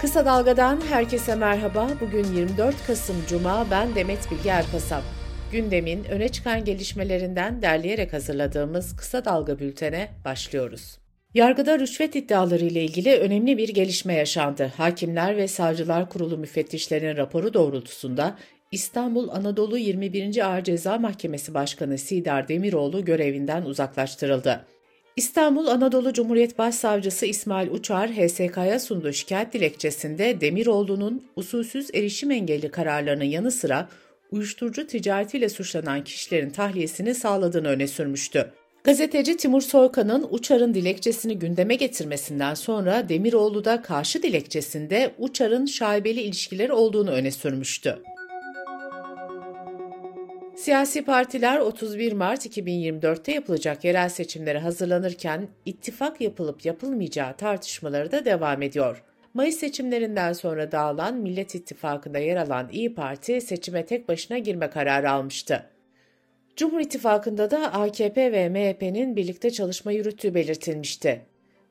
Kısa Dalga'dan herkese merhaba. Bugün 24 Kasım Cuma, ben Demet Bilge Erkasap. Gündemin öne çıkan gelişmelerinden derleyerek hazırladığımız Kısa Dalga bültene başlıyoruz. Yargıda rüşvet iddiaları ile ilgili önemli bir gelişme yaşandı. Hakimler ve Savcılar Kurulu müfettişlerinin raporu doğrultusunda İstanbul Anadolu 21. Ağır Ceza Mahkemesi Başkanı Sidar Demiroğlu görevinden uzaklaştırıldı. İstanbul Anadolu Cumhuriyet Başsavcısı İsmail Uçar, HSK'ya sunduğu şikayet dilekçesinde Demiroğlu'nun usulsüz erişim engelli kararlarının yanı sıra uyuşturucu ticaretiyle suçlanan kişilerin tahliyesini sağladığını öne sürmüştü. Gazeteci Timur Soykan'ın Uçar'ın dilekçesini gündeme getirmesinden sonra Demiroğlu da karşı dilekçesinde Uçar'ın şaibeli ilişkileri olduğunu öne sürmüştü. Siyasi partiler 31 Mart 2024'te yapılacak yerel seçimlere hazırlanırken ittifak yapılıp yapılmayacağı tartışmaları da devam ediyor. Mayıs seçimlerinden sonra dağılan Millet İttifakı'nda yer alan İyi Parti seçime tek başına girme kararı almıştı. Cumhur İttifakı'nda da AKP ve MHP'nin birlikte çalışma yürüttüğü belirtilmişti.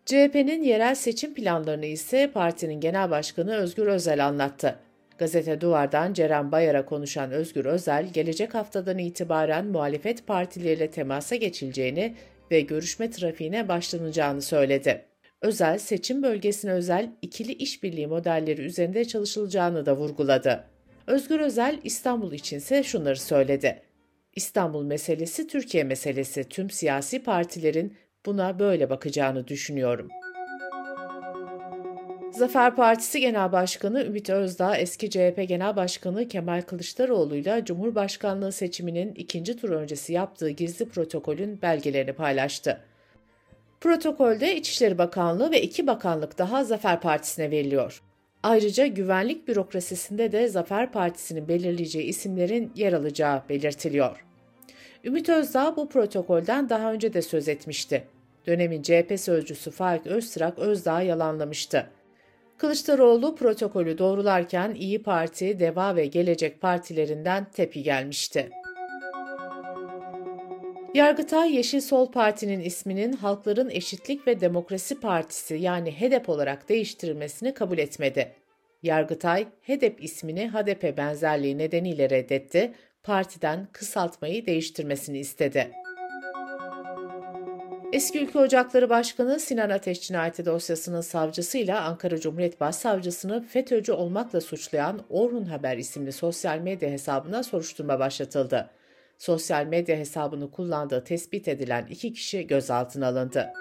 CHP'nin yerel seçim planlarını ise partinin genel başkanı Özgür Özel anlattı. Gazete Duvar'dan Ceren Bayar'a konuşan Özgür Özel, gelecek haftadan itibaren muhalefet partileriyle temasa geçileceğini ve görüşme trafiğine başlanacağını söyledi. Özel, seçim bölgesine özel ikili işbirliği modelleri üzerinde çalışılacağını da vurguladı. Özgür Özel, İstanbul içinse şunları söyledi. İstanbul meselesi Türkiye meselesi. Tüm siyasi partilerin buna böyle bakacağını düşünüyorum.'' Zafer Partisi Genel Başkanı Ümit Özdağ, eski CHP Genel Başkanı Kemal Kılıçdaroğlu ile Cumhurbaşkanlığı seçiminin ikinci tur öncesi yaptığı gizli protokolün belgelerini paylaştı. Protokolde İçişleri Bakanlığı ve iki bakanlık daha Zafer Partisi'ne veriliyor. Ayrıca güvenlik bürokrasisinde de Zafer Partisi'nin belirleyeceği isimlerin yer alacağı belirtiliyor. Ümit Özdağ bu protokolden daha önce de söz etmişti. Dönemin CHP sözcüsü Faik Öztrak Özdağ'ı yalanlamıştı. Kılıçdaroğlu protokolü doğrularken İyi Parti, Deva ve Gelecek partilerinden tepki gelmişti. Yargıtay Yeşil Sol Parti'nin isminin Halkların Eşitlik ve Demokrasi Partisi yani HEDEP olarak değiştirilmesini kabul etmedi. Yargıtay, HEDEP ismini HDP benzerliği nedeniyle reddetti, partiden kısaltmayı değiştirmesini istedi. Eski Ülke Ocakları Başkanı Sinan Ateş cinayeti dosyasının savcısıyla Ankara Cumhuriyet Başsavcısını FETÖ'cü olmakla suçlayan Orhun Haber isimli sosyal medya hesabına soruşturma başlatıldı. Sosyal medya hesabını kullandığı tespit edilen iki kişi gözaltına alındı.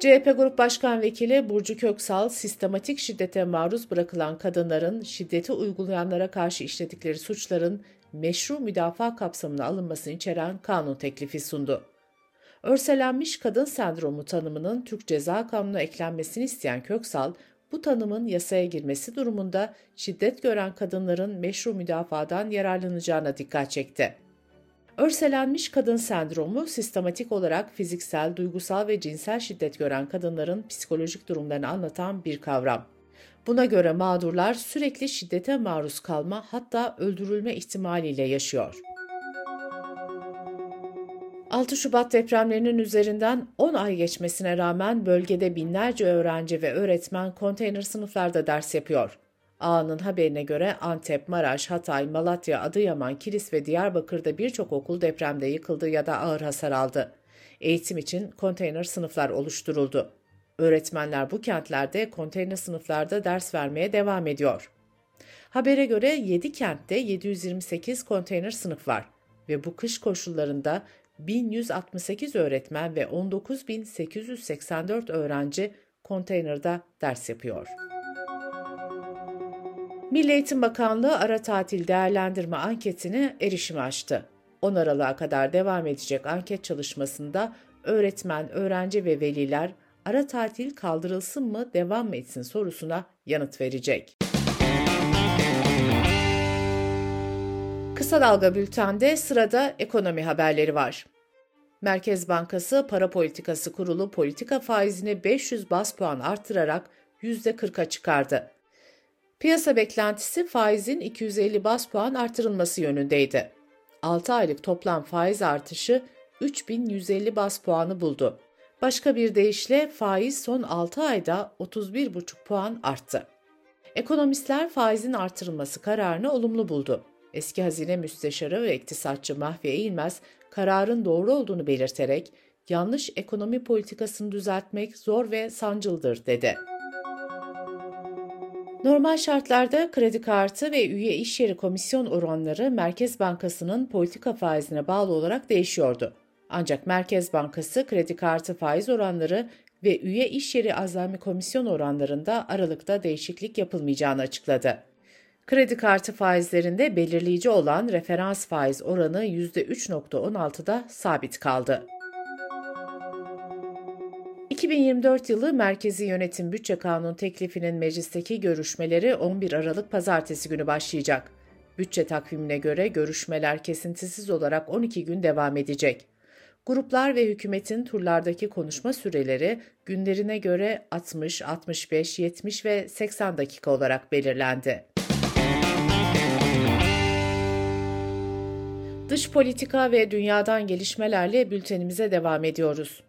CHP Grup Başkan Vekili Burcu Köksal, sistematik şiddete maruz bırakılan kadınların şiddeti uygulayanlara karşı işledikleri suçların meşru müdafaa kapsamına alınmasını içeren kanun teklifi sundu. Örselenmiş kadın sendromu tanımının Türk Ceza Kanunu'na eklenmesini isteyen Köksal, bu tanımın yasaya girmesi durumunda şiddet gören kadınların meşru müdafadan yararlanacağına dikkat çekti. Örselenmiş kadın sendromu sistematik olarak fiziksel, duygusal ve cinsel şiddet gören kadınların psikolojik durumlarını anlatan bir kavram. Buna göre mağdurlar sürekli şiddete maruz kalma hatta öldürülme ihtimaliyle yaşıyor. 6 Şubat depremlerinin üzerinden 10 ay geçmesine rağmen bölgede binlerce öğrenci ve öğretmen konteyner sınıflarda ders yapıyor. Ağa'nın haberine göre Antep, Maraş, Hatay, Malatya, Adıyaman, Kilis ve Diyarbakır'da birçok okul depremde yıkıldı ya da ağır hasar aldı. Eğitim için konteyner sınıflar oluşturuldu. Öğretmenler bu kentlerde konteyner sınıflarda ders vermeye devam ediyor. Habere göre 7 kentte 728 konteyner sınıf var ve bu kış koşullarında 1168 öğretmen ve 19884 öğrenci konteynerda ders yapıyor. Milli Eğitim Bakanlığı ara tatil değerlendirme anketini erişime açtı. 10 Aralık'a kadar devam edecek anket çalışmasında öğretmen, öğrenci ve veliler ara tatil kaldırılsın mı, devam mı etsin sorusuna yanıt verecek. Kısa Dalga Bülten'de sırada ekonomi haberleri var. Merkez Bankası Para Politikası Kurulu politika faizini 500 bas puan artırarak %40'a çıkardı. Piyasa beklentisi faizin 250 bas puan artırılması yönündeydi. 6 aylık toplam faiz artışı 3150 bas puanı buldu. Başka bir deyişle faiz son 6 ayda 31,5 puan arttı. Ekonomistler faizin artırılması kararını olumlu buldu. Eski hazine müsteşarı ve iktisatçı Mahfi Eğilmez kararın doğru olduğunu belirterek yanlış ekonomi politikasını düzeltmek zor ve sancıldır dedi. Normal şartlarda kredi kartı ve üye iş yeri komisyon oranları Merkez Bankası'nın politika faizine bağlı olarak değişiyordu. Ancak Merkez Bankası kredi kartı faiz oranları ve üye iş yeri azami komisyon oranlarında aralıkta değişiklik yapılmayacağını açıkladı. Kredi kartı faizlerinde belirleyici olan referans faiz oranı %3.16'da sabit kaldı. 2024 yılı Merkezi Yönetim Bütçe Kanunu teklifinin meclisteki görüşmeleri 11 Aralık pazartesi günü başlayacak. Bütçe takvimine göre görüşmeler kesintisiz olarak 12 gün devam edecek. Gruplar ve hükümetin turlardaki konuşma süreleri günlerine göre 60, 65, 70 ve 80 dakika olarak belirlendi. Dış politika ve dünyadan gelişmelerle bültenimize devam ediyoruz.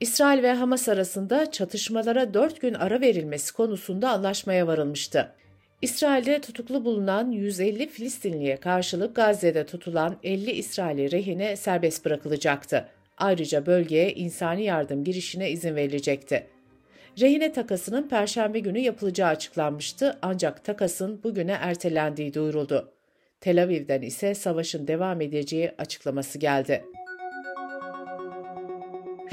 İsrail ve Hamas arasında çatışmalara 4 gün ara verilmesi konusunda anlaşmaya varılmıştı. İsrail'de tutuklu bulunan 150 Filistinliye karşılık Gazze'de tutulan 50 İsraili rehine serbest bırakılacaktı. Ayrıca bölgeye insani yardım girişine izin verilecekti. Rehine takasının perşembe günü yapılacağı açıklanmıştı ancak takasın bugüne ertelendiği duyuruldu. Tel Aviv'den ise savaşın devam edeceği açıklaması geldi.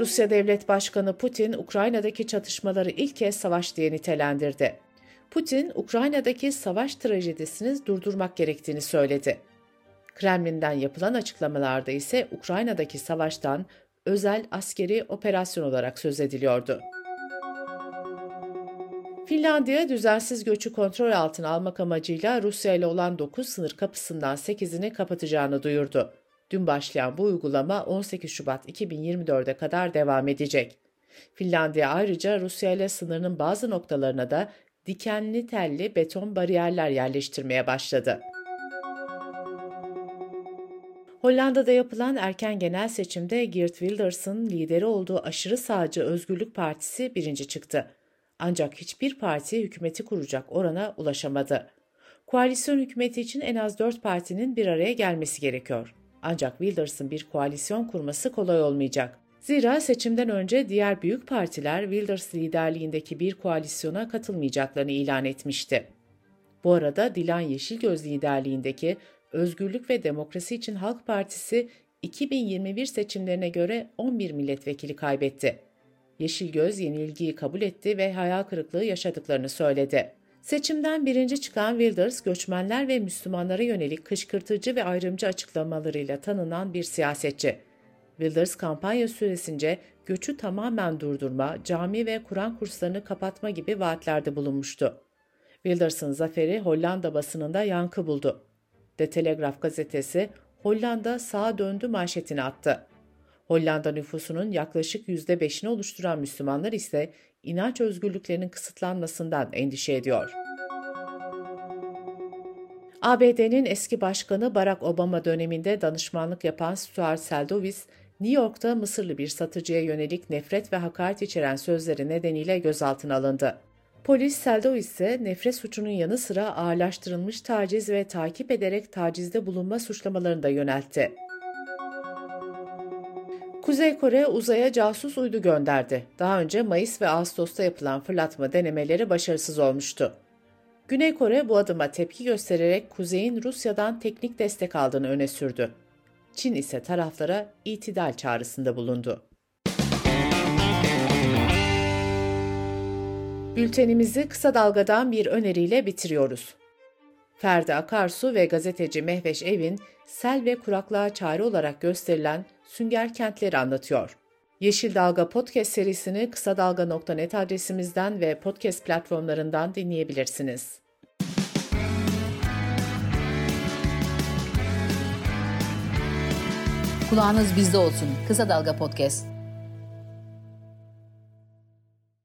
Rusya Devlet Başkanı Putin, Ukrayna'daki çatışmaları ilk kez savaş diye nitelendirdi. Putin, Ukrayna'daki savaş trajedisini durdurmak gerektiğini söyledi. Kremlin'den yapılan açıklamalarda ise Ukrayna'daki savaştan özel askeri operasyon olarak söz ediliyordu. Finlandiya düzensiz göçü kontrol altına almak amacıyla Rusya ile olan 9 sınır kapısından 8'ini kapatacağını duyurdu. Dün başlayan bu uygulama 18 Şubat 2024'e kadar devam edecek. Finlandiya ayrıca Rusya ile sınırının bazı noktalarına da dikenli telli beton bariyerler yerleştirmeye başladı. Hollanda'da yapılan erken genel seçimde Geert Wilders'ın lideri olduğu aşırı sağcı Özgürlük Partisi birinci çıktı. Ancak hiçbir parti hükümeti kuracak orana ulaşamadı. Koalisyon hükümeti için en az dört partinin bir araya gelmesi gerekiyor. Ancak Wilders'ın bir koalisyon kurması kolay olmayacak. Zira seçimden önce diğer büyük partiler Wilders liderliğindeki bir koalisyona katılmayacaklarını ilan etmişti. Bu arada Dilan Yeşilgöz liderliğindeki Özgürlük ve Demokrasi İçin Halk Partisi 2021 seçimlerine göre 11 milletvekili kaybetti. Yeşilgöz yenilgiyi kabul etti ve hayal kırıklığı yaşadıklarını söyledi. Seçimden birinci çıkan Wilders, göçmenler ve Müslümanlara yönelik kışkırtıcı ve ayrımcı açıklamalarıyla tanınan bir siyasetçi. Wilders kampanya süresince göçü tamamen durdurma, cami ve Kur'an kurslarını kapatma gibi vaatlerde bulunmuştu. Wilders'ın zaferi Hollanda basınında yankı buldu. The Telegraph gazetesi Hollanda sağa döndü manşetini attı. Hollanda nüfusunun yaklaşık %5'ini oluşturan Müslümanlar ise inanç özgürlüklerinin kısıtlanmasından endişe ediyor. ABD'nin eski başkanı Barack Obama döneminde danışmanlık yapan Stuart Seldowitz, New York'ta Mısırlı bir satıcıya yönelik nefret ve hakaret içeren sözleri nedeniyle gözaltına alındı. Polis Seldowitz'e nefret suçunun yanı sıra ağırlaştırılmış taciz ve takip ederek tacizde bulunma suçlamalarını da yöneltti. Kuzey Kore uzaya casus uydu gönderdi. Daha önce Mayıs ve Ağustos'ta yapılan fırlatma denemeleri başarısız olmuştu. Güney Kore bu adıma tepki göstererek Kuzey'in Rusya'dan teknik destek aldığını öne sürdü. Çin ise taraflara itidal çağrısında bulundu. Bültenimizi kısa dalgadan bir öneriyle bitiriyoruz. Ferdi Akarsu ve gazeteci Mehveş Evin, sel ve kuraklığa çare olarak gösterilen sünger kentleri anlatıyor. Yeşil Dalga podcast serisini kısa dalga.net adresimizden ve podcast platformlarından dinleyebilirsiniz. Kulağınız bizde olsun. Kısa Dalga Podcast.